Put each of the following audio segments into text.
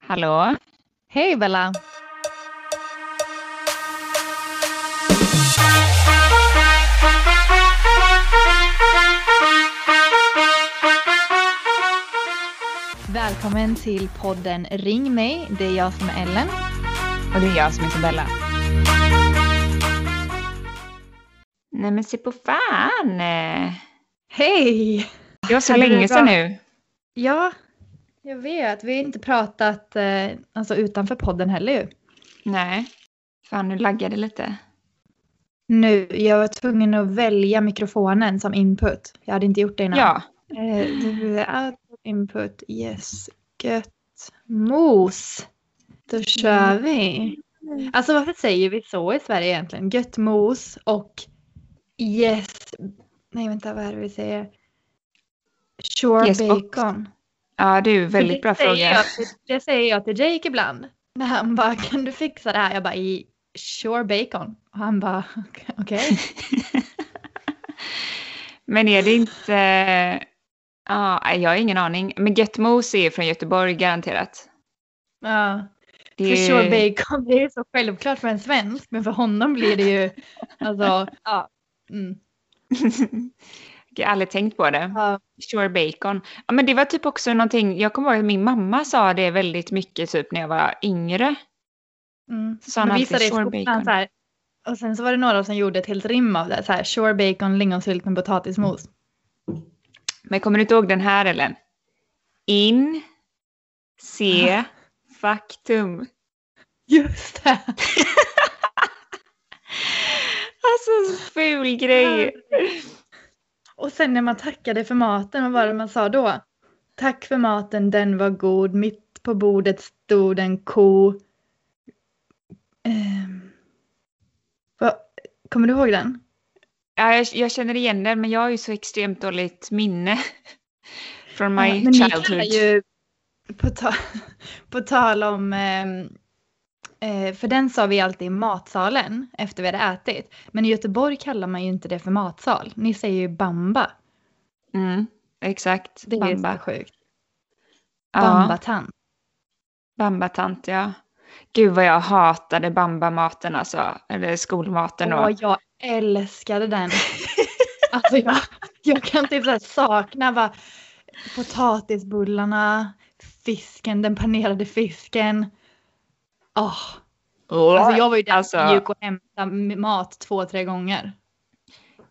Hallå? Hej Bella! Välkommen till podden Ring mig. Det är jag som är Ellen. Och det är jag som är Isabella. Nej men se på fan! Hej! Det var så Hade länge sedan nu. Ja, jag vet. Vi har inte pratat eh, alltså utanför podden heller ju. Nej. Fan nu laggar det lite. Nu, jag var tvungen att välja mikrofonen som input. Jag hade inte gjort det innan. Ja. Eh, du är output, input, yes, gött, mos. Då kör vi. Alltså varför säger vi så i Sverige egentligen? Gött mos och yes, nej vänta vad är det vi säger? Sure Yes, bacon. Ja du, För väldigt det bra fråga. Jag det säger jag till Jake ibland. När han bara, kan du fixa det här? Jag bara, i sure bacon. Och han bara, okej. Men är det inte... Ja, jag har ingen aning. Men Get Mos är från Göteborg garanterat. Ja. Det För är- sure bacon, det är så självklart för en svensk, men för honom blir det ju, alltså, ja. Mm. Jag har aldrig tänkt på det. ja. Sure bacon. Ja, men det var typ också någonting, jag kommer ihåg att min mamma sa det väldigt mycket typ när jag var yngre. Mm. Så han Men alltid sure skolan bacon. så här, och sen så var det några som gjorde ett helt rim av det, så här, sure bacon, lingonsylt med potatismos. Men kommer du inte ihåg den här Ellen? In, se, faktum. Just det! Alltså ful grej. Och sen när man tackade för maten, vad var det man sa då? Tack för maten, den var god, mitt på bordet stod en ko. Ehm. vad- kommer du ihåg den? Ja, jag, jag känner igen den men jag har ju så extremt dåligt minne. Från my Ja, childhood. ju, på, ta, på tal om, eh, för den sa vi alltid matsalen efter vi hade ätit. Men i Göteborg kallar man ju inte det för matsal. Ni säger ju bamba. Mm, exakt. Det är Bamba. så sjukt. Ja, Bambatant. Bambatant ja. Gud vad jag hatade bambamaten alltså. Eller skolmaten då. Åh, jag älskade den. alltså jag, jag kan typ så sakna bara potatisbullarna, fisken, den panerade fisken. Åh, alltså jag var ju den Alltså- gick och hämtade mat två, tre gånger.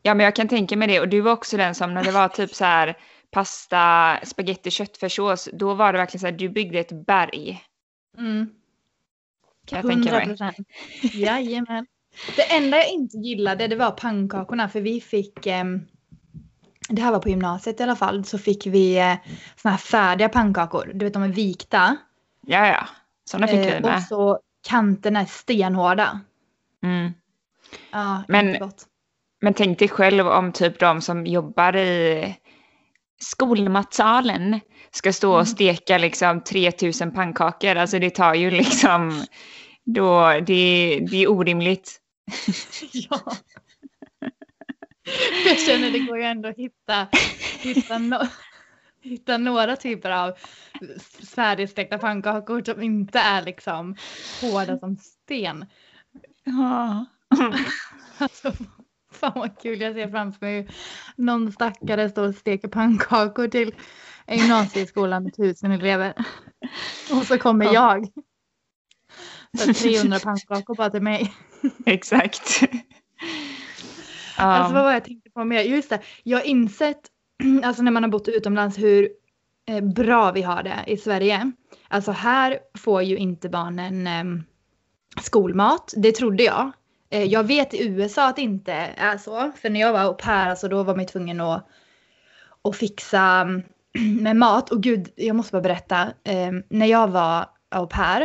Ja men jag kan tänka mig det. Och du var också den som när det var typ så här pasta, spaghetti, köttfärssås. Då var det verkligen så här, du byggde ett berg. Mm. Kan jag tänka mig. Jajamän. Det enda jag inte gillade det var pannkakorna för vi fick, ehm, det här var på gymnasiet i alla fall, så fick vi eh, såna här färdiga pannkakor. Du vet de är vikta. Ja ja, sådana fick vi Eh, med. och så kanterna är stenhårda. Mm. Ja, Men- gott. Men tänk dig själv om typ de som jobbar i skolmatsalen ska stå och Mm. steka liksom 3000 pannkakor. Alltså det tar ju liksom, då, det, det är orimligt. ja. Jag känner det går ju ändå att hitta, hitta, no, hitta några typer av färdigstekta pannkakor som inte är liksom hårda som sten. Ja. Alltså, fan vad kul jag ser framför mig någon stackare står och steker pannkakor till en gymnasieskola med tusen elever. Och så kommer Ja. jag. Så 300 pannkakor bara till mig. Exakt. Alltså vad var jag tänkte på mer? Just det, jag har insett, alltså när man har bott utomlands hur eh, bra vi har det i Sverige. Alltså här får ju inte barnen eh, skolmat, det trodde jag. Eh, jag vet i USA att det inte är så, för när jag var au pair, alltså då var man ju tvungen att, att fixa ehm, med mat. Och gud, jag måste bara berätta, eh, när jag var au pair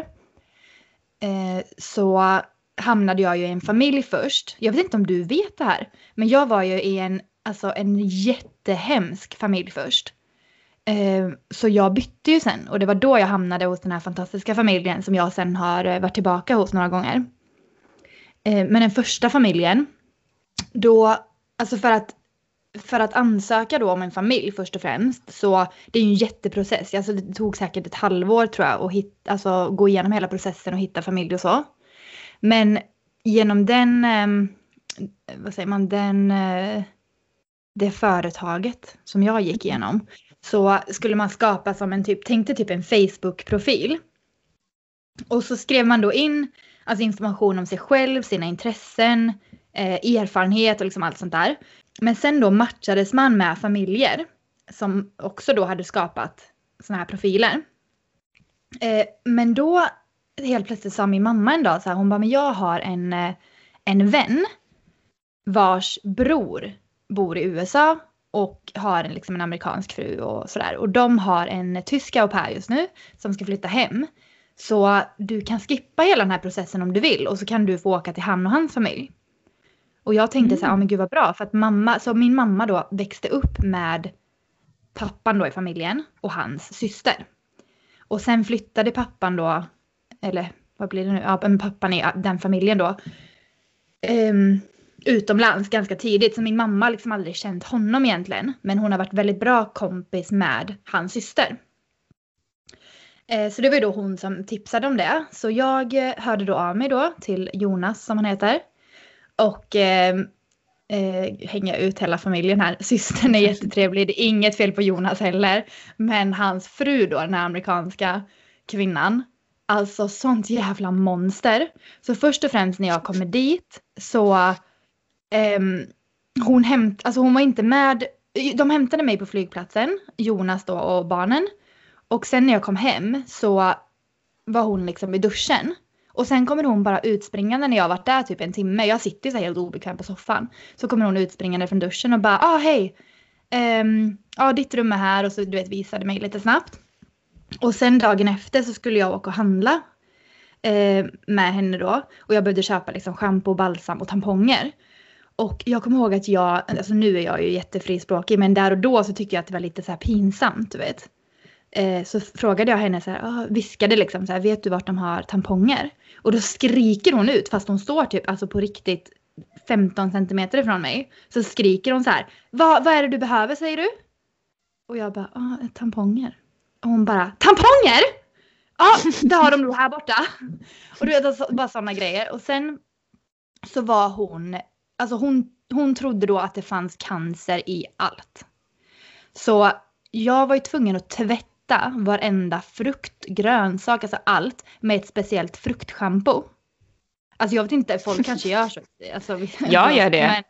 eh, så hamnade jag ju i en familj först. Jag vet inte om du vet det här. Men jag var ju i en, alltså en jättehemsk familj först. Ehm, så jag bytte ju sen och det var då jag hamnade hos den här fantastiska familjen som jag sen har eh, varit tillbaka hos några gånger. Ehm, men den första familjen, då, alltså för att för att ansöka då om en familj först och främst så det är ju en jätteprocess. Alltså det tog säkert ett halvår tror jag att hitta, alltså, gå igenom hela processen och hitta familj och så. Men genom den, ehm, vad säger man, den, eh, det företaget som jag gick igenom så skulle man skapa som en typ, tänkte typ en Facebook-profil. Och så skrev man då in alltså information om sig själv, sina intressen, eh, erfarenhet och liksom allt sånt där. Men sen då matchades man med familjer som också då hade skapat såna här profiler. Eh, men då helt plötsligt sa min mamma en dag så här, hon bara, men jag har en, eh, en vän vars bror bor i USA och har en, liksom en amerikansk fru och sådär. Och de har en tysk au pair just nu som ska flytta hem. Så du kan skippa hela den här processen om du vill och så kan du få åka till han och hans familj. Och jag tänkte mm. så här, ja mm. men gud vad bra för att mamma, så min mamma då växte upp med pappan då i familjen och hans syster. Och sen flyttade pappan då, eller vad blir det nu, ja men pappan i den familjen då. Um, utomlands ganska tidigt så min mamma har liksom aldrig känt honom egentligen. Men hon har varit väldigt bra kompis med hans syster. Eh, så det var ju då hon som tipsade om det. Så jag eh, hörde då av mig då till Jonas som han heter. Och eh, eh, hänga ut hela familjen här. Systern är jättetrevlig, det är inget fel på Jonas heller. Men hans fru då, den här amerikanska kvinnan. Alltså sånt jävla monster. Så först och främst när jag kommer dit så eh, Ehm, hon, hämt, alltså hon var inte med. De hämtade mig på flygplatsen, Jonas då och barnen. Och sen när jag kom hem så var hon liksom i duschen. Och sen kommer hon bara utspringande när jag varit där typ en timme. Jag sitter så här helt obekväm på soffan. Så kommer hon utspringande från duschen och bara, ah hej. Um, ja, ditt rum är här och så du vet visade mig lite snabbt. Och sen dagen efter så skulle jag åka och handla eh, med henne då. Och jag behövde köpa liksom schampo, balsam och tamponger. Och jag kommer ihåg att jag, alltså nu är jag ju jättefrispråkig men där och då så tyckte jag att det var lite så här pinsamt du vet. Eh, så frågade jag henne så här, ah, viskade liksom så här, vet du vart de har tamponger? Och då skriker hon ut fast hon står typ alltså på riktigt 15 centimeter ifrån mig. Så skriker hon så här, vad, vad är det du behöver säger du? Och jag bara, ah, tamponger. Och hon bara, tamponger? Ja, det har de nog här borta. Och du vet, alltså, bara sådana grejer. Och sen så var hon, alltså hon, hon trodde då att det fanns cancer i allt. Så jag var ju tvungen att tvätta varenda frukt, grönsak, alltså allt med ett speciellt fruktschampo. Alltså jag vet inte, folk kanske gör så. Alltså, jag gör det. Men...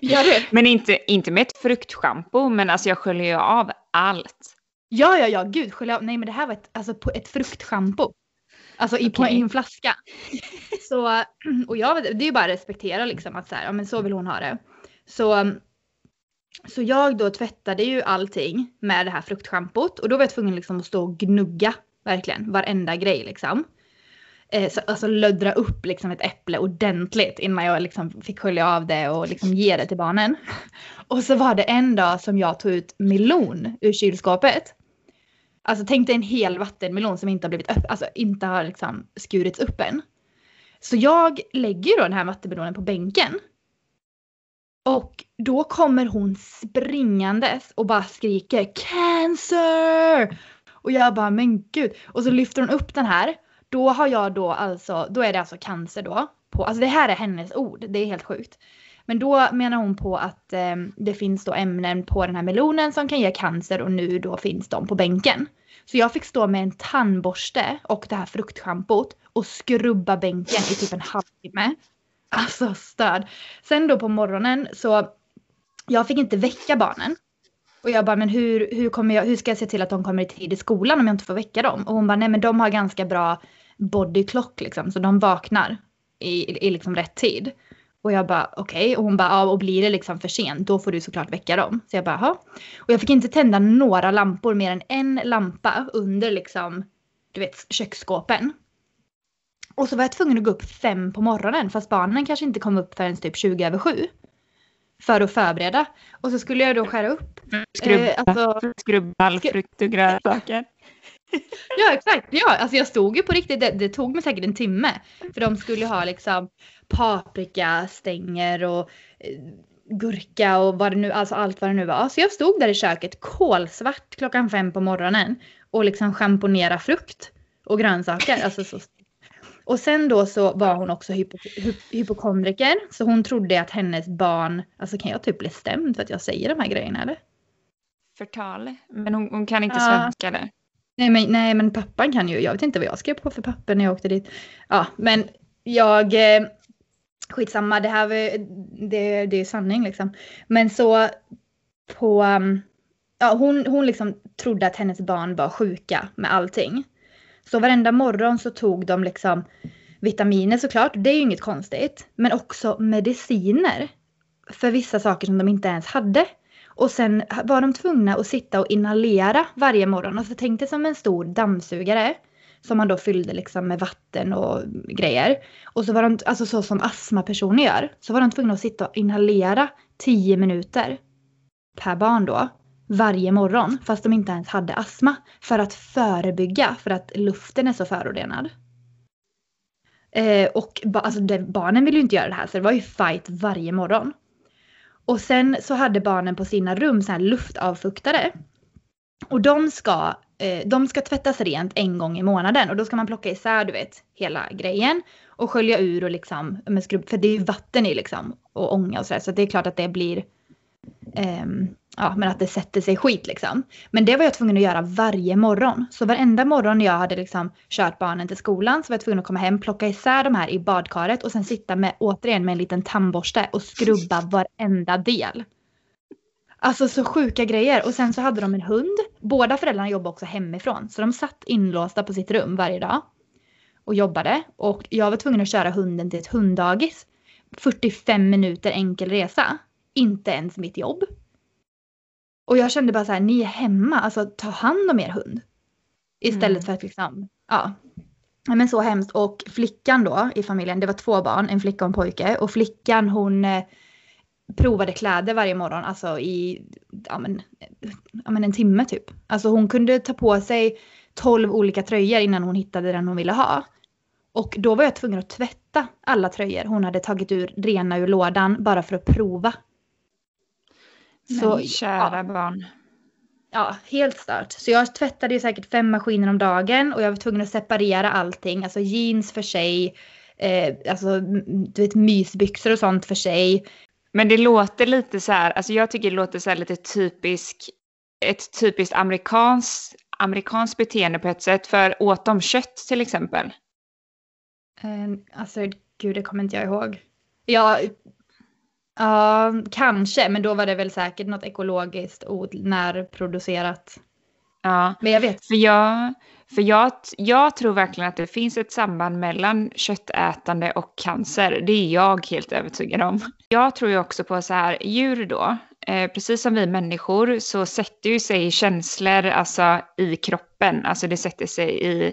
gör du? Men inte, inte med ett fruktschampo, men alltså jag sköljer ju av allt. Ja, ja, ja, gud, skölja av. Nej, men det här var ett, alltså, ett fruktschampo. Alltså i, okay. på en flaska. Så, och jag, det är ju bara att respektera liksom att så här, ja men så vill hon ha det. Så så jag då tvättade ju allting med det här fruktschampot och då var jag tvungen liksom att stå och gnugga verkligen varenda grej liksom. Eh, så, alltså löddra upp liksom ett äpple ordentligt innan jag liksom fick skölja av det och liksom ge det till barnen. Och så var det en dag som jag tog ut melon ur kylskåpet. Alltså tänk dig en hel vattenmelon som inte har blivit upp, alltså inte har liksom skurits upp än. Så jag lägger då den här vattenmelonen på bänken och då kommer hon springandes och bara skriker cancer! Och jag bara men gud. Och så lyfter hon upp den här. Då har jag då alltså, då är det alltså cancer då. På, alltså det här är hennes ord, det är helt sjukt. Men då menar hon på att eh, det finns då ämnen på den här melonen som kan ge cancer och nu då finns de på bänken. Så jag fick stå med en tandborste och det här fruktschampot och skrubba bänken i typ en halvtimme. Alltså stöd. Sen då på morgonen så jag fick inte väcka barnen. Och jag bara, men hur, hur, kommer jag, hur ska jag se till att de kommer i tid i skolan om jag inte får väcka dem? Och hon bara, nej men de har ganska bra body clock liksom, så de vaknar i, i liksom rätt tid. Och jag bara okej, okay. och hon bara ja och blir det liksom för sent då får du såklart väcka dem. Så jag bara jaha. Och jag fick inte tända några lampor mer än en lampa under liksom du vet köksskåpen. Och så var jag tvungen att gå upp fem på morgonen fast barnen kanske inte kom upp förrän typ 20 över sju. För att förbereda. Och så skulle jag då skära upp. Skrubba, eh, alltså, skrubba all frukt och grönsaker. ja exakt, ja alltså jag stod ju på riktigt, det, det, tog mig säkert en timme. För de skulle ha liksom paprika, stänger och eh, gurka och vad det nu, alltså allt vad det nu var. Så jag stod där i köket kolsvart klockan fem på morgonen och liksom schamponera frukt och grönsaker. Alltså så. Och sen då så var hon också hypo, hypokondriker så hon trodde att hennes barn, alltså kan jag typ bli stämd för att jag säger de här grejerna eller? Förtal, men hon, hon kan inte ja. svenska eller? Nej men, nej men pappan kan ju, jag vet inte vad jag skrev på för papper när jag åkte dit. Ja men jag, eh, skitsamma det här det, det är sanning liksom. Men så på, um, ja hon, hon liksom trodde att hennes barn var sjuka med allting. Så varenda morgon så tog de liksom vitaminer såklart, det är ju inget konstigt. Men också mediciner för vissa saker som de inte ens hade. Och sen var de tvungna att sitta och inhalera varje morgon. Alltså tänk dig som en stor dammsugare. Som man då fyllde liksom med vatten och grejer. Och så var de, alltså så som astmapersoner gör. Så var de tvungna att sitta och inhalera 10 minuter. Per barn då. Varje morgon. Fast de inte ens hade astma. För att förebygga. För att luften är så förorenad. Eh, och alltså, barnen ville ju inte göra det här. Så det var ju fight varje morgon. Och sen så hade barnen på sina rum så här luftavfuktare. Och de ska, eh, de ska tvättas rent en gång i månaden. Och då ska man plocka isär du vet hela grejen. Och skölja ur och liksom med skrubb, för det är ju vatten i liksom och ånga och sådär så det är klart att det blir eh, ja, men att det sätter sig skit liksom. Men det var jag tvungen att göra varje morgon. Så varenda morgon jag hade liksom kört barnen till skolan så var jag tvungen att komma hem, plocka isär de här i badkaret och sen sitta med, återigen med en liten tandborste och skrubba varenda del. Alltså så sjuka grejer. Och sen så hade de en hund. Båda föräldrarna jobbade också hemifrån. Så de satt inlåsta på sitt rum varje dag. Och jobbade. Och jag var tvungen att köra hunden till ett hunddagis. 45 minuter enkel resa inte ens mitt jobb. Och jag kände bara så här, ni är hemma, alltså ta hand om er hund. Istället mm. för att liksom, ja. Men så hemskt. Och flickan då i familjen, det var två barn, en flicka och en pojke. Och flickan hon eh, provade kläder varje morgon, alltså i ja, men, ja, men en timme typ. Alltså hon kunde ta på sig tolv olika tröjor innan hon hittade den hon ville ha. Och då var jag tvungen att tvätta alla tröjor hon hade tagit ur, rena ur lådan bara för att prova så, Men kära ja. barn. Ja, helt stört. Så jag tvättade ju säkert fem maskiner om dagen och jag var tvungen att separera allting. Alltså jeans för sig, eh, alltså du vet mysbyxor och sånt för sig. Men det låter lite så här, alltså jag tycker det låter så här lite typisk, ett typiskt amerikanskt amerikans beteende på ett sätt. För åt de kött till exempel? Eh, alltså gud, det kommer inte jag ihåg. Jag Ja, kanske, men då var det väl säkert något ekologiskt närproducerat. Ja, men jag vet. För, jag, för jag, jag tror verkligen att det finns ett samband mellan köttätande och cancer. Det är jag helt övertygad om. Jag tror ju också på så här, djur då, precis som vi människor så sätter ju sig känslor alltså, i kroppen. Alltså det sätter sig i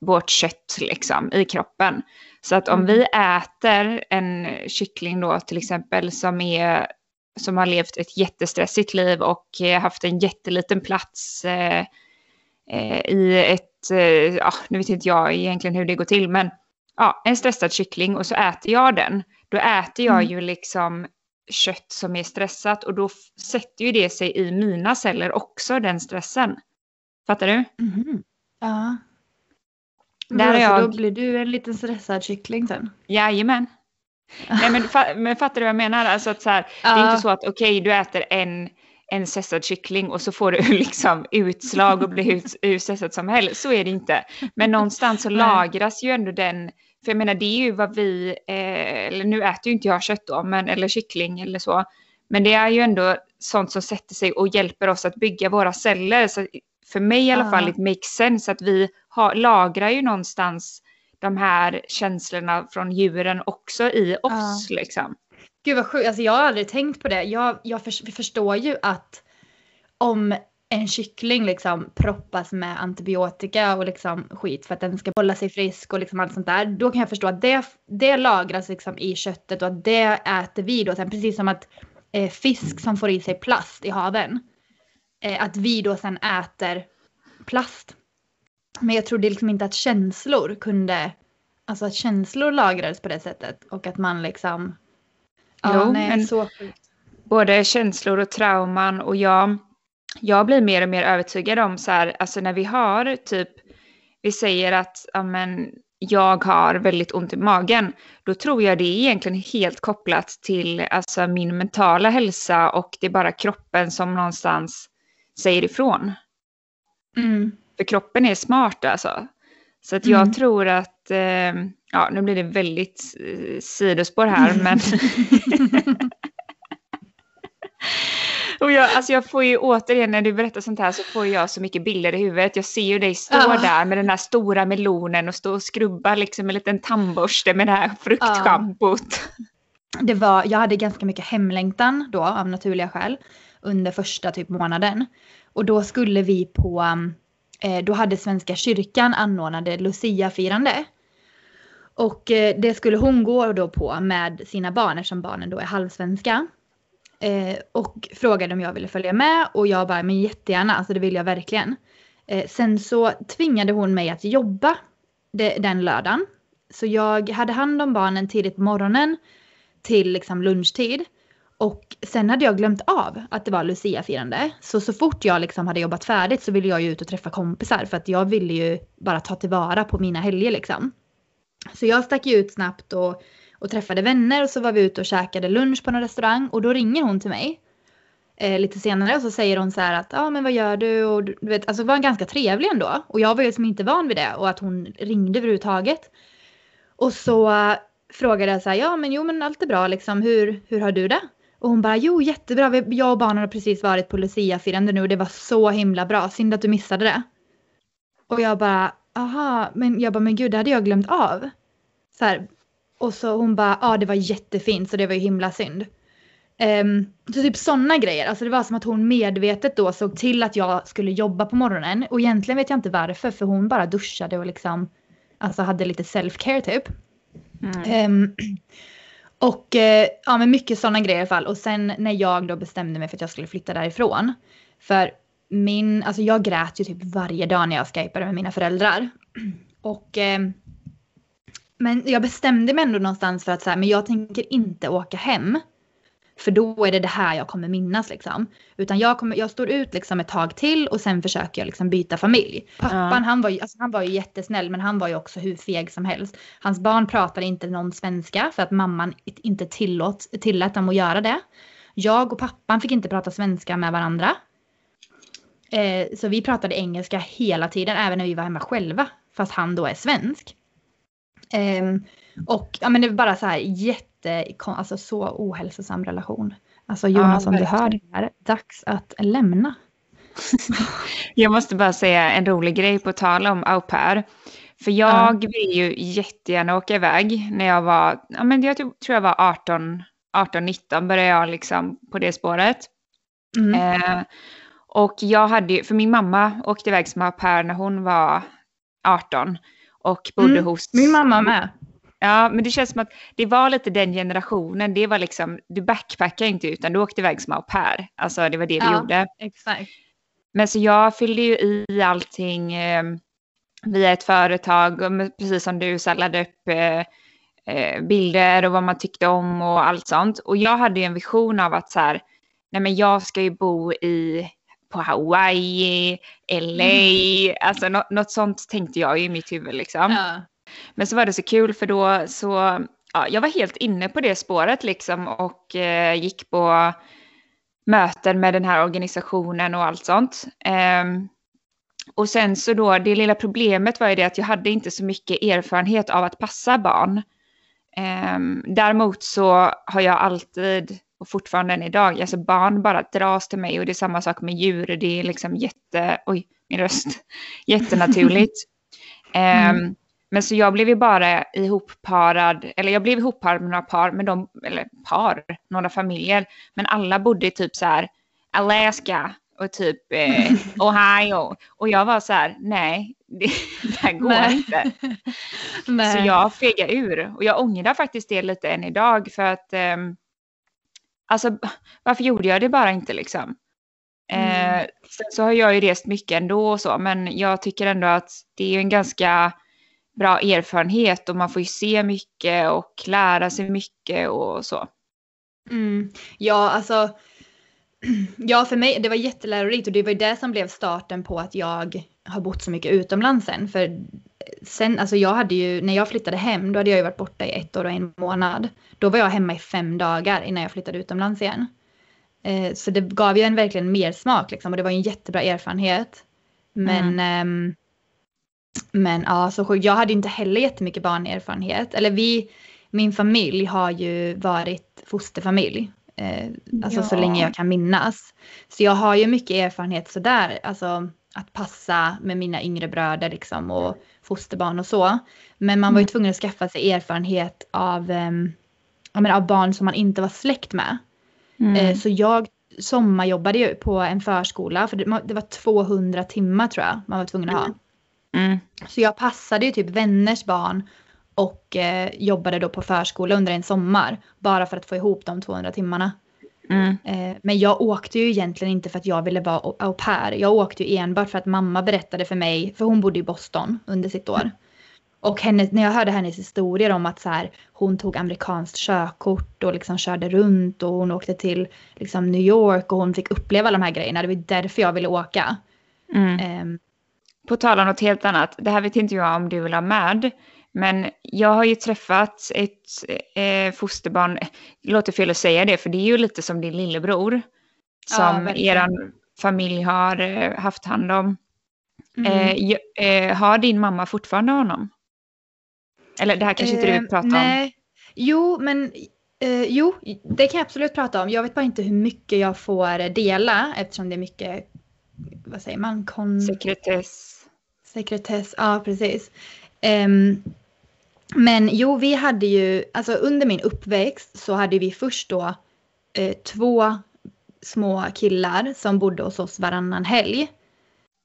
vårt kött liksom, i kroppen. Så att om mm. vi äter en kyckling då till exempel som, är, som har levt ett jättestressigt liv och eh, haft en jätteliten plats eh, eh, i ett, eh, ja nu vet inte jag egentligen hur det går till men ja, en stressad kyckling och så äter jag den. Då äter jag mm. ju liksom kött som är stressat och då sätter ju det sig i mina celler också, den stressen. Fattar du? Mm. Ja. Där är jag... Då blir du en liten stressad kyckling sen. Jajamän. Nej men, men fattar du vad jag menar? Alltså att så här, ja. Det är inte så att okej okay, du äter en, en stressad kyckling och så får du liksom utslag och blir hur, hur stressad som helst. Så är det inte. Men någonstans så lagras ju ändå den, för jag menar det är ju vad vi, eh, eller nu äter ju inte jag kött då, men, eller kyckling eller så. Men det är ju ändå sånt som sätter sig och hjälper oss att bygga våra celler. Så för mig i alla ja. fall, it makes sense att vi har, lagrar ju någonstans de här känslorna från djuren också i oss. Ja. Liksom. Gud vad sjukt, alltså jag har aldrig tänkt på det. Jag, jag för, förstår ju att om en kyckling liksom proppas med antibiotika och liksom skit för att den ska hålla sig frisk och liksom allt sånt där. Då kan jag förstå att det, det lagras liksom i köttet och att det äter vi då sen. Precis som att eh, fisk som får i sig plast i haven. Eh, att vi då sen äter plast. Men jag trodde liksom inte att känslor kunde, alltså att känslor lagrades på det sättet och att man liksom, ja, jo, nej, men, så både känslor och trauman och jag, jag blir mer och mer övertygad om så här, alltså när vi har typ, vi säger att ja, men, jag har väldigt ont i magen, då tror jag det är egentligen helt kopplat till alltså, min mentala hälsa och det är bara kroppen som någonstans säger ifrån. Mm. För kroppen är smart alltså. Så att jag Mm. tror att, eh, ja nu blir det väldigt eh, sidospår här men Och jag, alltså jag får ju återigen när du berättar sånt här så får jag så mycket bilder i huvudet. Jag ser ju dig stå Ja. där med den här stora melonen och stå och skrubba liksom med en liten tandborste med det här fruktschampot. det var, jag hade ganska mycket hemlängtan då av naturliga skäl under första typ månaden. Och då skulle vi på, eh, då hade Svenska kyrkan anordnade Lucia-firande. Och eh, det skulle hon gå då på med sina barn eftersom barnen då är halvsvenska. Eh, och frågade om jag ville följa med och jag bara, men jättegärna, alltså det vill jag verkligen. Eh, sen så tvingade hon mig att jobba de, den lördagen. Så jag hade hand om barnen tidigt på morgonen till liksom lunchtid. Och sen hade jag glömt av att det var Lucia-firande. Så så fort jag liksom hade jobbat färdigt så ville jag ju ut och träffa kompisar för att jag ville ju bara ta tillvara på mina helger liksom. Så jag stack ju ut snabbt och, och träffade vänner och så var vi ute och käkade lunch på någon restaurang och då ringer hon till mig. Eh, lite senare och så säger hon så här att ja ah, men vad gör du och du vet alltså var ganska trevlig ändå och jag var ju liksom inte van vid det och att hon ringde överhuvudtaget. Och så eh, frågade jag så här, ja men jo men allt är bra liksom, hur, hur har du det? Och hon bara, jo jättebra, Vi- jag och barnen har precis varit på Lucia-firande nu och det var så himla bra, synd att du missade det. Och jag bara, aha, men jag bara, men gud det hade jag glömt av. Så här, och så hon bara, ja det var jättefint så det var ju himla synd. Ehm, så typ sådana grejer, alltså det var som att hon medvetet då såg till att jag skulle jobba på morgonen. Och egentligen vet jag inte varför för hon bara duschade och liksom, alltså hade lite self-care typ. Mm. Ehm, och eh, ja, men mycket sådana grejer i alla fall. Och sen när jag då bestämde mig för att jag skulle flytta därifrån. För min, alltså jag grät ju typ varje dag när jag skypade med mina föräldrar. Och ehm, men jag bestämde mig ändå någonstans för att så här, men jag tänker inte åka hem. För då är det det här jag kommer minnas liksom. Utan jag, kommer, jag står ut liksom ett tag till och sen försöker jag liksom byta familj. Pappan han, var ju, alltså han var ju jättesnäll men han var ju också hur feg som helst. Hans barn pratade inte någon svenska för att mamman inte tillåt, tillät dem att göra det. Jag och pappan fick inte prata svenska med varandra. Eh, så vi pratade engelska hela tiden även när vi var hemma själva. Fast han då är svensk. Ehm, och ja men det var bara så här jätte, alltså så ohälsosam relation. Alltså Jonas om du hör det här, dags att lämna. Jag måste bara säga en rolig grej på tal om au pair. För jag vill ju jättegärna åka iväg när jag var, ja men jag tror jag var 18, 18-19 började jag liksom på det spåret. Mm. Eh, och jag hade ju, för min mamma åkte iväg som au pair när hon var 18 och bodde Mm, hos... Min mamma med. Ja, men det känns som att det var lite den generationen. Det var liksom, du backpackade inte utan du åkte iväg som au pair. Alltså det var det vi Ja. gjorde. Exakt. Men så jag fyllde ju i allting eh, via ett företag, precis som du, så laddade upp eh, eh, bilder och vad man tyckte om och allt sånt. Och jag hade ju en vision av att så här, nej men jag ska ju bo i, på Hawaii, LA, alltså nå- något sånt tänkte jag i mitt huvud liksom. Ja. Men så var det så kul för då så, ja, jag var helt inne på det spåret liksom och eh, gick på möten med den här organisationen och allt sånt. Ehm, och sen så då, det lilla problemet var ju det att jag hade inte så mycket erfarenhet av att passa barn. Ehm, däremot så har jag alltid, och fortfarande än idag, alltså barn bara dras till mig och det är samma sak med djur. Det är liksom jätte, oj, min röst, jättenaturligt. Ehm, men så jag blev ju bara ihopparad, eller jag blev ihopparad med några par, med de, eller par, några familjer. Men alla bodde i typ så här Alaska och typ eh, Ohio. Och jag var så här, nej, det, det här går Nej. inte. Nej. Så jag fegade ur. Och jag ångrar faktiskt det lite än idag för att ehm, alltså varför gjorde jag det bara inte liksom? Mm. Eh, sen så har jag ju rest mycket ändå och så, men jag tycker ändå att det är en ganska bra erfarenhet och man får ju se mycket och lära sig mycket och så. Mm. Ja, alltså. Ja, för mig, det var jättelärorikt och det var ju det som blev starten på att jag har bott så mycket utomlands sen. För sen, alltså jag hade ju, när jag flyttade hem, då hade jag ju varit borta i ett år och en månad. Då var jag hemma i fem dagar innan jag flyttade utomlands igen. Eh, så det gav ju en verkligen mer smak liksom och det var ju en jättebra erfarenhet. Men, mm. eh, men ja, så jag hade inte heller jättemycket barnerfarenhet. Eller vi, min familj har ju varit fosterfamilj. Eh, alltså ja. så länge jag kan minnas. Så jag har ju mycket erfarenhet sådär, alltså att passa med mina yngre bröder liksom och fosterbarn och så. Men man var ju mm. tvungen att skaffa sig erfarenhet av, eh, menar, av barn som man inte var släkt med. Mm. Eh, så jag sommarjobbade ju på en förskola för det, det, var 200 timmar tror jag man var tvungen att ha. Mm. Så jag passade ju typ vänners barn och eh, jobbade då på förskola under en sommar. Bara för att få ihop de 200 timmarna. Mm. Eh, men jag åkte ju egentligen inte för att jag ville vara au pair. Jag åkte ju enbart för att mamma berättade för mig, för hon bodde i Boston under sitt år. Och henne, när jag hörde hennes historier om att så här, hon tog amerikanskt körkort och liksom körde runt och hon åkte till liksom, New York och hon fick uppleva alla de här grejerna. Det var därför jag ville åka. Mm. Um, På tal om något helt annat, det här vet inte jag om du vill ha med. Men jag har ju träffat ett eh, fosterbarn, det låter fel att säga det, för det är ju lite som din lillebror. Som ja, er familj har eh, haft hand om. Mm. Eh, eh, har din mamma fortfarande honom? Eller det här kanske inte du vill eh, prata nej. om? Jo, men eh, jo, det kan jag absolut prata om. Jag vet bara inte hur mycket jag får dela eftersom det är mycket, vad säger man? Kon... Sekretess. Sekretess, ja precis. Um, men jo, vi hade ju, alltså under min uppväxt så hade vi först då eh, två små killar som bodde hos oss varannan helg.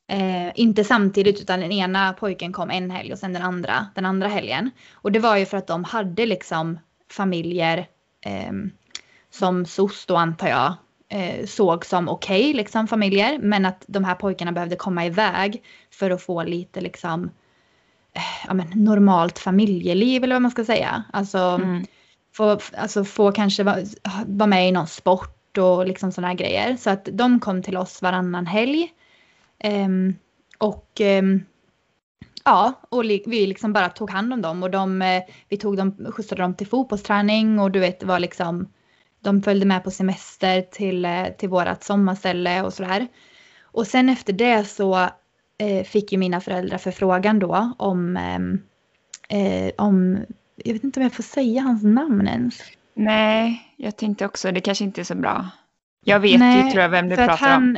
Eh, inte samtidigt utan den ena pojken kom en helg och sen den andra den andra helgen. Och det var ju för att de hade liksom familjer eh, som SOS då antar jag eh, såg som okej okay, liksom familjer. Men att de här pojkarna behövde komma iväg för att få lite liksom eh, ja, men, normalt familjeliv eller vad man ska säga. Alltså, mm. få, alltså få kanske vara va med i någon sport och liksom sådana här grejer. Så att de kom till oss varannan helg. Um, och um, ja, och vi liksom bara tog hand om dem och de, eh, vi tog dem, skjutsade dem till fotbollsträning och du vet det var liksom, de följde med på semester till, eh, till vårat sommarställe och sådär. Och sen efter det så eh, fick ju mina föräldrar förfrågan då om, ehm, eh, om, jag vet inte om jag får säga hans namn ens. Nej, jag tänkte också, det kanske inte är så bra. Jag vet Nej, ju tror jag vem du pratar han, om.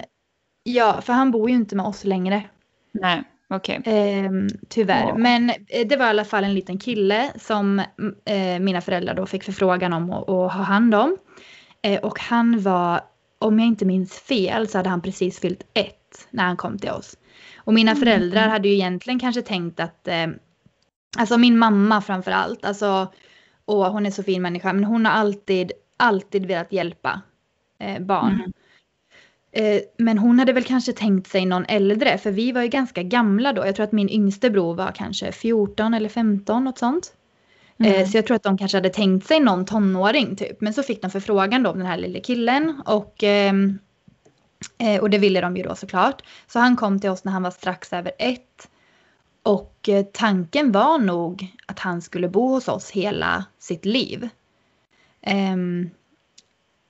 Ja, för han bor ju inte med oss längre. Nej, okej. Okay. Eh, tyvärr. Oh. Men eh, det var i alla fall en liten kille som eh, mina föräldrar då fick förfrågan om att, att ha hand om. Eh, och han var, om jag inte minns fel, så hade han precis fyllt ett när han kom till oss. Och mina mm. föräldrar hade ju egentligen kanske tänkt att, eh, alltså min mamma framför allt, alltså, och hon är så fin människa, men hon har alltid, alltid velat hjälpa eh, barn. Mm. Eh, men hon hade väl kanske tänkt sig någon äldre, för vi var ju ganska gamla då. Jag tror att min yngste bror var kanske 14 eller 15, något sånt. Eh, mm. Så jag tror att de kanske hade tänkt sig någon tonåring typ. Men så fick de förfrågan då om den här lille killen och, ehm, eh, och det ville de ju då såklart. Så han kom till oss när han var strax över ett. Och tanken var nog att han skulle bo hos oss hela sitt liv. Um,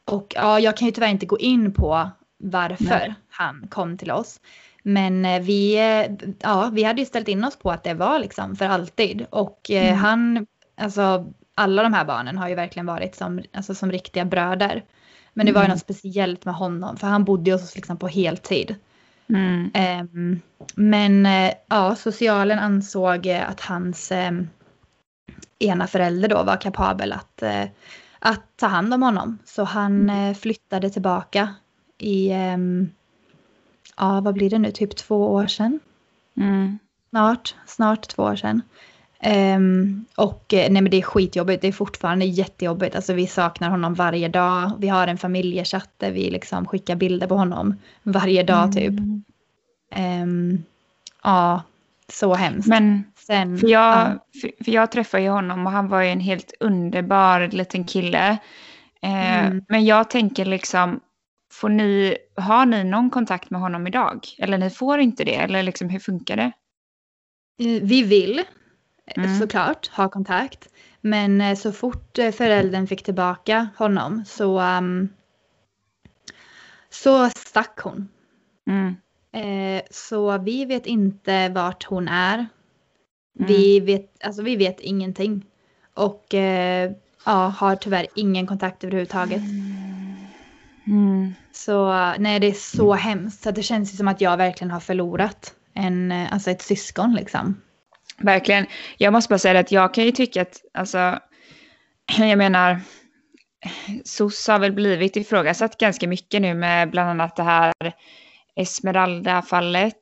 och ja, jag kan ju tyvärr inte gå in på varför Nej. han kom till oss. Men eh, vi, eh, ja, vi hade ju ställt in oss på att det var liksom för alltid. Och eh, mm. han, alltså alla de här barnen har ju verkligen varit som, alltså, som riktiga bröder. Men det var ju mm. något speciellt med honom för han bodde hos oss liksom på heltid. Mm. Um, men ja, socialen ansåg att hans um, ena förälder då var kapabel att, uh, att ta hand om honom. Så han uh, flyttade tillbaka i, um, ja vad blir det nu, typ två år sedan. Mm. Snart, snart två år sedan. Um, och eh, nej men det är skitjobbigt, det är fortfarande jättejobbigt. Alltså vi saknar honom varje dag. Vi har en familjechatt där vi liksom skickar bilder på honom varje dag typ. Um, ja, så hemskt. Men Sen, för, jag, ja. för, för jag träffade ju honom och han var ju en helt underbar liten kille. Eh, Mm. Men jag tänker liksom, får ni, har ni någon kontakt med honom idag? Eller ni får inte det? Eller liksom, hur funkar det? Eh, Vi vill Mm. såklart ha kontakt. Men eh, så fort eh, föräldern fick tillbaka honom så, ehm, så stack hon. Mm. Eh, så vi vet inte vart hon är. Mm. Vi, vet, alltså, vi vet ingenting. Och eh, ja, har tyvärr ingen kontakt överhuvudtaget. Mm. Så nej, det är så hemskt. Så det känns som att jag verkligen har förlorat en, eh, alltså ett syskon liksom. Verkligen. Jag måste bara säga att jag kan ju tycka att, alltså, jag menar, SOS har väl blivit ifrågasatt ganska mycket nu med bland annat det här Esmeralda-fallet.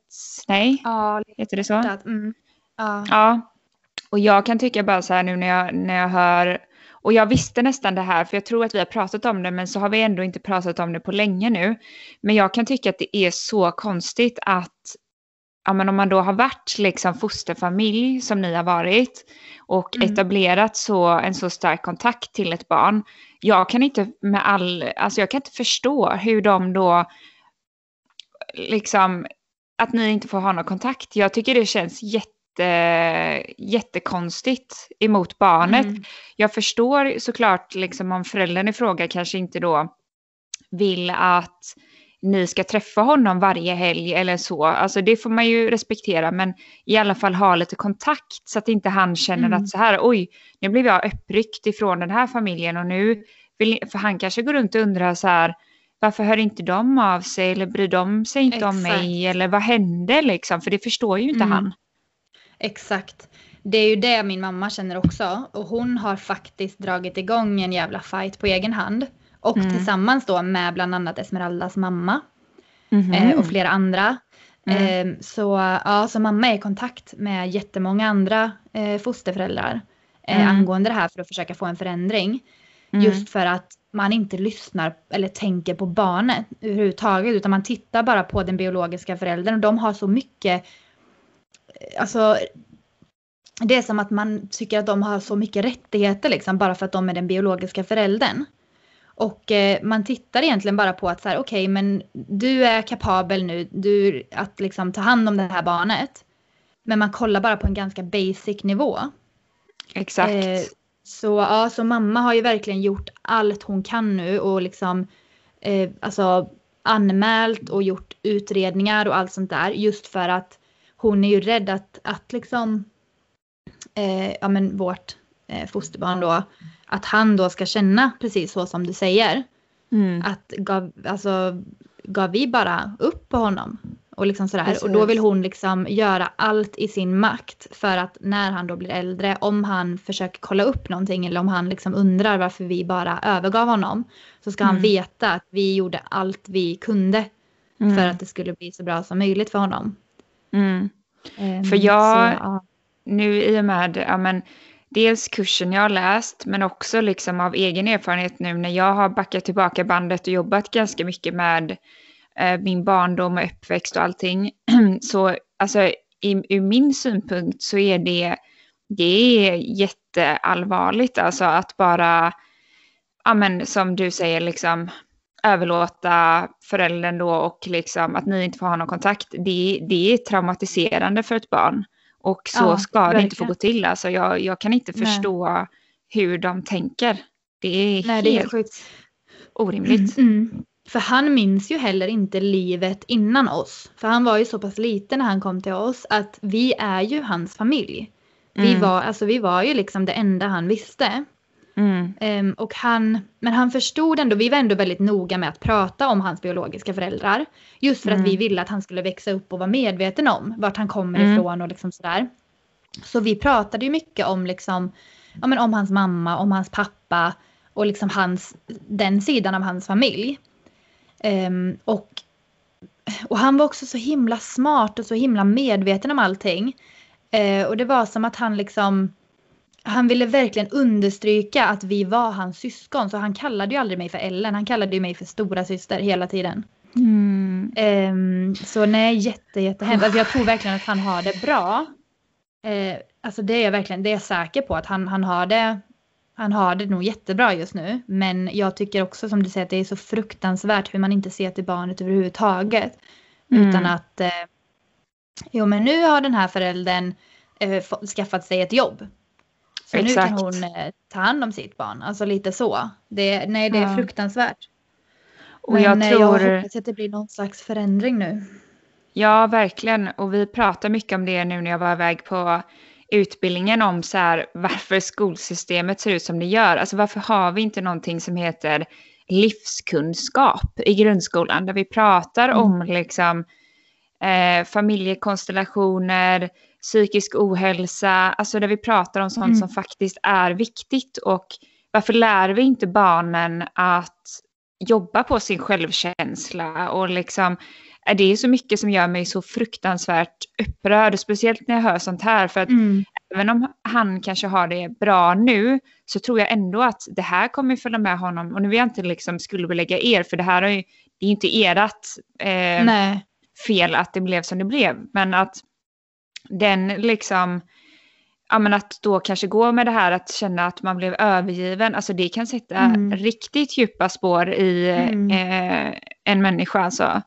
Nej, Ja, heter det så? mm. ja. Ja. Och jag kan tycka bara så här nu när jag, när jag hör, och jag visste nästan det här för jag tror att vi har pratat om det men så har vi ändå inte pratat om det på länge nu. Men jag kan tycka att det är så konstigt att ja, men om man då har varit liksom fosterfamilj som ni har varit och Mm. etablerat så, en så stark kontakt till ett barn. Jag kan inte med all, alltså jag kan inte förstå hur de då liksom att ni inte får ha någon kontakt. Jag tycker det känns jätte, jättekonstigt emot barnet. Mm. Jag förstår såklart liksom om föräldern i fråga kanske inte då vill att ni ska träffa honom varje helg eller så. Alltså det får man ju respektera men i alla fall ha lite kontakt så att inte han känner Mm. att så här oj, nu blev jag uppryckt ifrån den här familjen och nu vill, för han kanske går runt och undrar så här varför hör inte de av sig eller bryr de sig inte om Exakt. mig eller vad hände liksom för det förstår ju inte Mm. han. Exakt. Det är ju det min mamma känner också. Och hon har faktiskt dragit igång en jävla fight på egen hand. Och Mm. tillsammans då med bland annat Esmeraldas mamma eh, och flera andra. Mm. Eh, så, ja, så mamma är i kontakt med jättemånga andra eh, fosterföräldrar eh, Mm. angående det här för att försöka få en förändring. Mm. Just för att man inte lyssnar eller tänker på barnet överhuvudtaget utan man tittar bara på den biologiska föräldern och de har så mycket, eh, alltså det är som att man tycker att de har så mycket rättigheter liksom bara för att de är den biologiska föräldern. Och eh, man tittar egentligen bara på att så här, okej men du är kapabel nu du, att liksom ta hand om det här barnet. Men man kollar bara på en ganska basic nivå. Exakt. Eh, så, ja, så mamma har ju verkligen gjort allt hon kan nu och liksom eh, alltså, anmält och gjort utredningar och allt sånt där. Just för att hon är ju rädd att, att liksom, eh, ja men vårt eh, fosterbarn då, att han då ska känna precis så som du säger. Mm. Att gav, alltså, gav vi bara upp på honom? Och, liksom sådär. Precis. och då vill hon liksom göra allt i sin makt för att när han då blir äldre, om han försöker kolla upp någonting eller om han liksom undrar varför vi bara övergav honom, så ska han Mm. veta att vi gjorde allt vi kunde Mm. för att det skulle bli så bra som möjligt för honom. Mm. Ehm, För jag- Så, ja. nu i och med ja, men, dels kursen jag har läst men också liksom av egen erfarenhet nu när jag har backat tillbaka bandet och jobbat ganska mycket med eh, min barndom och uppväxt och allting. så alltså i, ur min synpunkt så är det, det är jätteallvarligt alltså att bara, ja men som du säger liksom överlåta föräldern då och liksom att ni inte får ha någon kontakt. Det, det är traumatiserande för ett barn. Och så Ja, ska det inte få verkligen. gå till. Alltså jag, jag kan inte Nej. förstå hur de tänker. Det är Nej, det är helt orimligt. Mm. För han minns ju heller inte livet innan oss. För han var ju så pass liten när han kom till oss att vi är ju hans familj. Vi, Mm. var, alltså, vi var ju liksom det enda han visste. Mm. Ehm, och han, men han förstod ändå, vi var ändå väldigt noga med att prata om hans biologiska föräldrar. Just för Mm. att vi ville att han skulle växa upp och vara medveten om vart han kommer Mm. ifrån och liksom sådär. Så vi pratade ju mycket om liksom, ja men om hans mamma, om hans pappa och liksom hans, den sidan av hans familj. Ehm, och, och han var också så himla smart och så himla medveten om allting. Eh, och det var som att han liksom, han ville verkligen understryka att vi var hans syskon. Så han kallade ju aldrig mig för Ellen, han kallade ju mig för stora syster hela tiden. Mm. Ehm, så nej, jätte, jättehemskt. Alltså, jag tror verkligen att han har det bra. Eh, alltså det är jag verkligen, det är jag säker på att han, han har det han har det nog jättebra just nu. Men jag tycker också som du säger att det är så fruktansvärt hur man inte ser till barnet överhuvudtaget. Mm. Utan att, eh, jo men nu har den här föräldern fått, skaffat sig ett jobb. Så nu Exakt. kan hon eh, ta hand om sitt barn, alltså lite så. Det, nej det är Ja. fruktansvärt. Och men jag eh, tror... jag hoppas att det blir någon slags förändring nu. Ja, verkligen. Och vi pratar mycket om det nu när jag var iväg på utbildningen om så här, varför skolsystemet ser ut som det gör. Alltså varför har vi inte någonting som heter livskunskap i grundskolan där vi pratar Mm. om liksom eh, familjekonstellationer, psykisk ohälsa, alltså där vi pratar om sånt Mm. som faktiskt är viktigt och varför lär vi inte barnen att jobba på sin självkänsla och liksom är det så mycket som gör mig så fruktansvärt upprörd, speciellt när jag hör sånt här. För att Mm. även om han kanske har det bra nu så tror jag ändå att det här kommer följa med honom. Och nu vill jag inte liksom skuldbelägga er, för det här är ju det är inte ert eh, fel att det blev som det blev. Men att den liksom, ja men att då kanske gå med det här att känna att man blev övergiven, alltså det kan sätta Mm. riktigt djupa spår i Mm. eh, en människa alltså.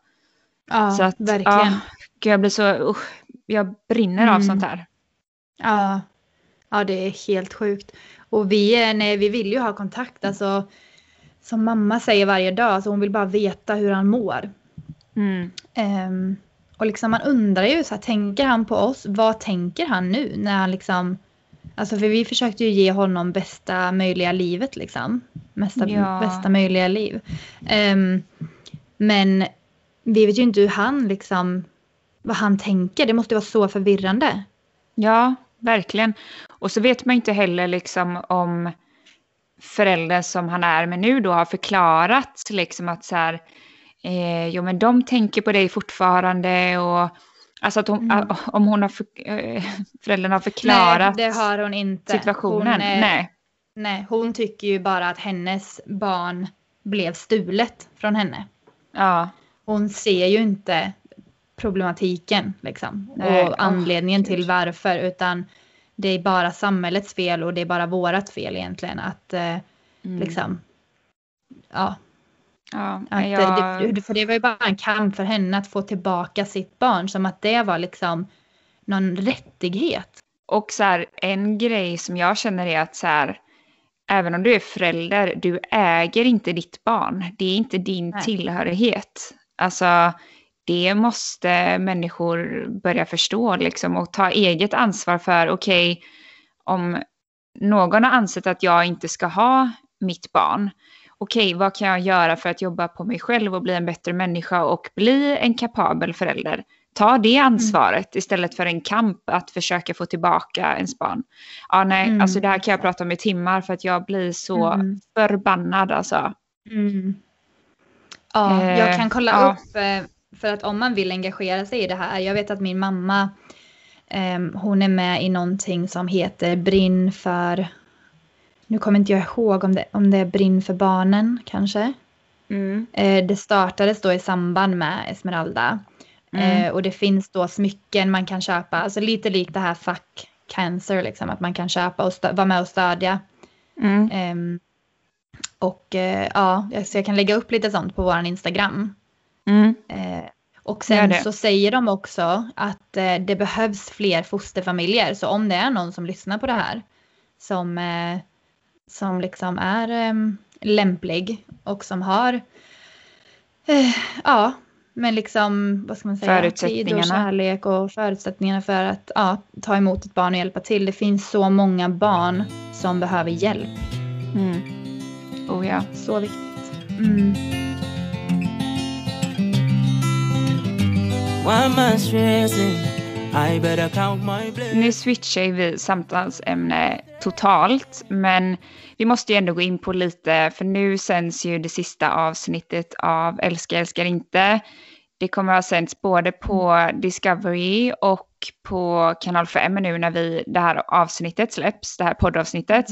Ja, Så att, verkligen. Ja, gud, jag blir så, usch, jag brinner av Mm. sånt här. Ja. ja, det är helt sjukt. Och vi, nej, vi vill ju ha kontakt. Alltså, som mamma säger varje dag, alltså hon vill bara veta hur han mår. Mm. Ehm, och liksom man undrar ju, så här, tänker han på oss? Vad tänker han nu när han liksom... Alltså för vi försökte ju ge honom bästa möjliga livet liksom. Mesta, Ja. Bästa möjliga liv. Ehm, men vi vet ju inte hur han liksom... Vad han tänker. Det måste vara så förvirrande. Ja, verkligen. Och så vet man inte heller liksom om föräldern som han är med nu då har förklarat liksom att så här, eh, jo men de tänker på dig fortfarande och alltså att hon, Mm. om hon har, för, eh, föräldern har förklarat Nej, det har hon inte. situationen. Hon, eh, Nej. nej, hon tycker ju bara att hennes barn blev stulet från henne. Ja, Hon ser ju inte problematiken liksom. Nej, och anledningen gud. till varför. Utan det är bara samhällets fel och det är bara vårat fel egentligen. Att eh, mm. liksom, ja. Ja, Att, jag, det, för det var ju bara en kamp för henne att få tillbaka sitt barn. Som att det var liksom någon rättighet. Och så här, en grej som jag känner är att så här, även om du är förälder, du äger inte ditt barn. Det är inte din Nej. tillhörighet. Alltså, det måste människor börja förstå liksom och ta eget ansvar för. Okej, om någon har ansett att jag inte ska ha mitt barn. Okej, vad kan jag göra för att jobba på mig själv och bli en bättre människa och bli en kapabel förälder? Ta det ansvaret istället för en kamp att försöka få tillbaka ens barn. Ja, nej, Mm. alltså det här kan jag prata om i timmar för att jag blir så Mm. förbannad alltså. Mm. Ja, Eh, jag kan kolla ja. upp eh, för att om man vill engagera sig i det här. Jag vet att min mamma, ehm, hon är med i någonting som heter Brinn för, nu kommer inte jag ihåg om det, om det är Brinn för barnen kanske. Mm. Eh, det startades då i samband med Esmeralda. Mm. Eh, och det finns då smycken man kan köpa, alltså lite likt det här Fuck Cancer, liksom, att man kan köpa och vara med och stödja. Mm. Ehm, och eh, ja, så jag kan lägga upp lite sånt på våran Instagram. Mm. Eh, och sen så säger de också att det behövs fler fosterfamiljer. Så om det är någon som lyssnar på det här som, som liksom är eh, lämplig och som har eh, ja, men liksom vad ska man säga, tid och kärlek och förutsättningarna för att ja, ta emot ett barn och hjälpa till. Det finns så många barn som behöver hjälp. Mm. Oh ja. Så viktigt. Mm. Why am I stressing? Nu switchar vi samtalsämne totalt, men vi måste ju ändå gå in på lite, för nu sänds ju det sista avsnittet av Älska, älskar inte. Det kommer att ha sänts både på Discovery och på kanal 5 nu när vi, det här avsnittet släpps, det här poddavsnittet.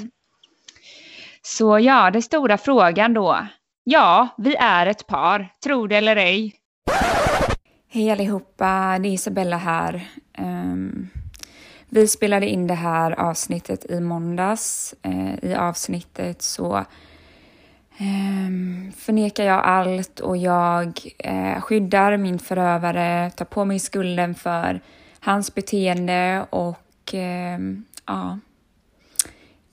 Så ja, den stora frågan då. Ja, vi är ett par, tro det eller ej. Hej allihopa, det är Isabella här. Um, Vi spelade in det här avsnittet i måndags. Uh, I avsnittet så um, förnekar jag allt och jag uh, skyddar min förövare, tar på mig skulden för hans beteende och uh, ja,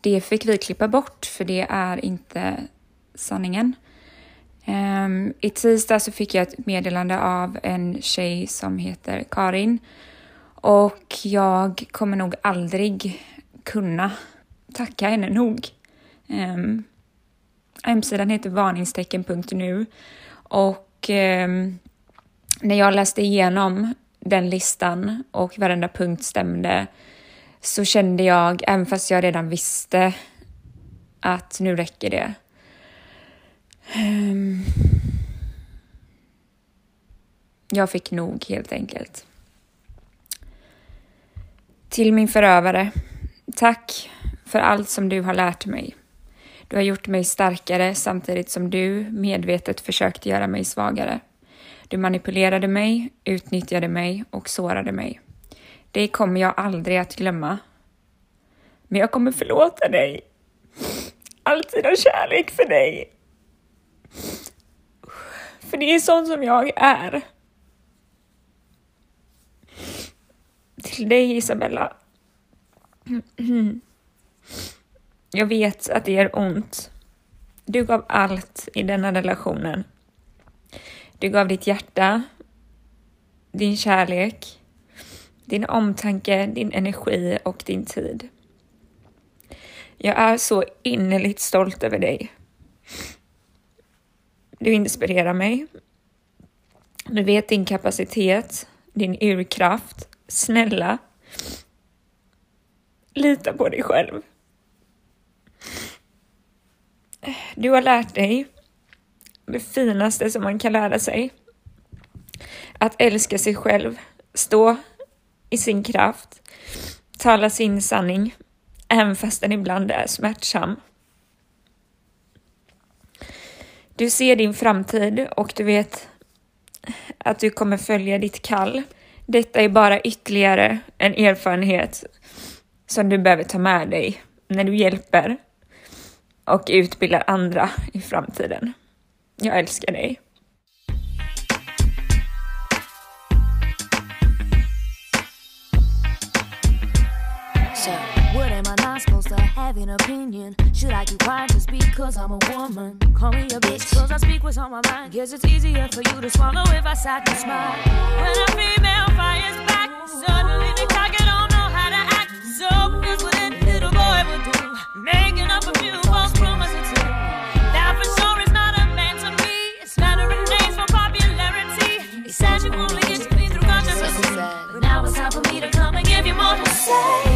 det fick vi klippa bort för det är inte sanningen. Um, I tisdag så fick jag ett meddelande av en tjej som heter Karin och jag kommer nog aldrig kunna tacka henne nog. Um, hemsidan heter varningstecken.nu och um, när jag läste igenom den listan och varenda punkt stämde så kände jag, även fast jag redan visste att nu räcker det. Um, jag fick nog helt enkelt. Till min förövare, tack för allt som du har lärt mig. Du har gjort mig starkare samtidigt som du medvetet försökte göra mig svagare. Du manipulerade mig, utnyttjade mig och sårade mig. Det kommer jag aldrig att glömma. Men jag kommer förlåta dig. Alltid ha kärlek för dig. För det är sån som jag är. Till dig Isabella. Jag vet att det gör ont. Du gav allt i denna relationen. Du gav ditt hjärta, din kärlek, din omtanke, din energi och din tid. Jag är så innerligt stolt över dig. Du inspirerar mig. Du vet din kapacitet, din urkraft. Snälla, lita på dig själv. Du har lärt dig det finaste som man kan lära sig. Att älska sig själv, stå i sin kraft, tala sin sanning, även fast den ibland är smärtsam. Du ser din framtid och du vet att du kommer följa ditt kall. Detta är bara ytterligare en erfarenhet som du behöver ta med dig när du hjälper och utbildar andra i framtiden. Jag älskar dig. to have an opinion. Should I keep quiet just because I'm a woman? Call me a bitch, cause I speak what's on my mind. Guess it's easier for you to swallow if I sat and smile. When a female fires back, suddenly the target don't know how to act. So here's what that little boy would do. Making up a few false promises. That for sure is not a man to me. It's not a race for popularity. He said you only get to me through consciousness. But now it's time for me to come and give you more to say.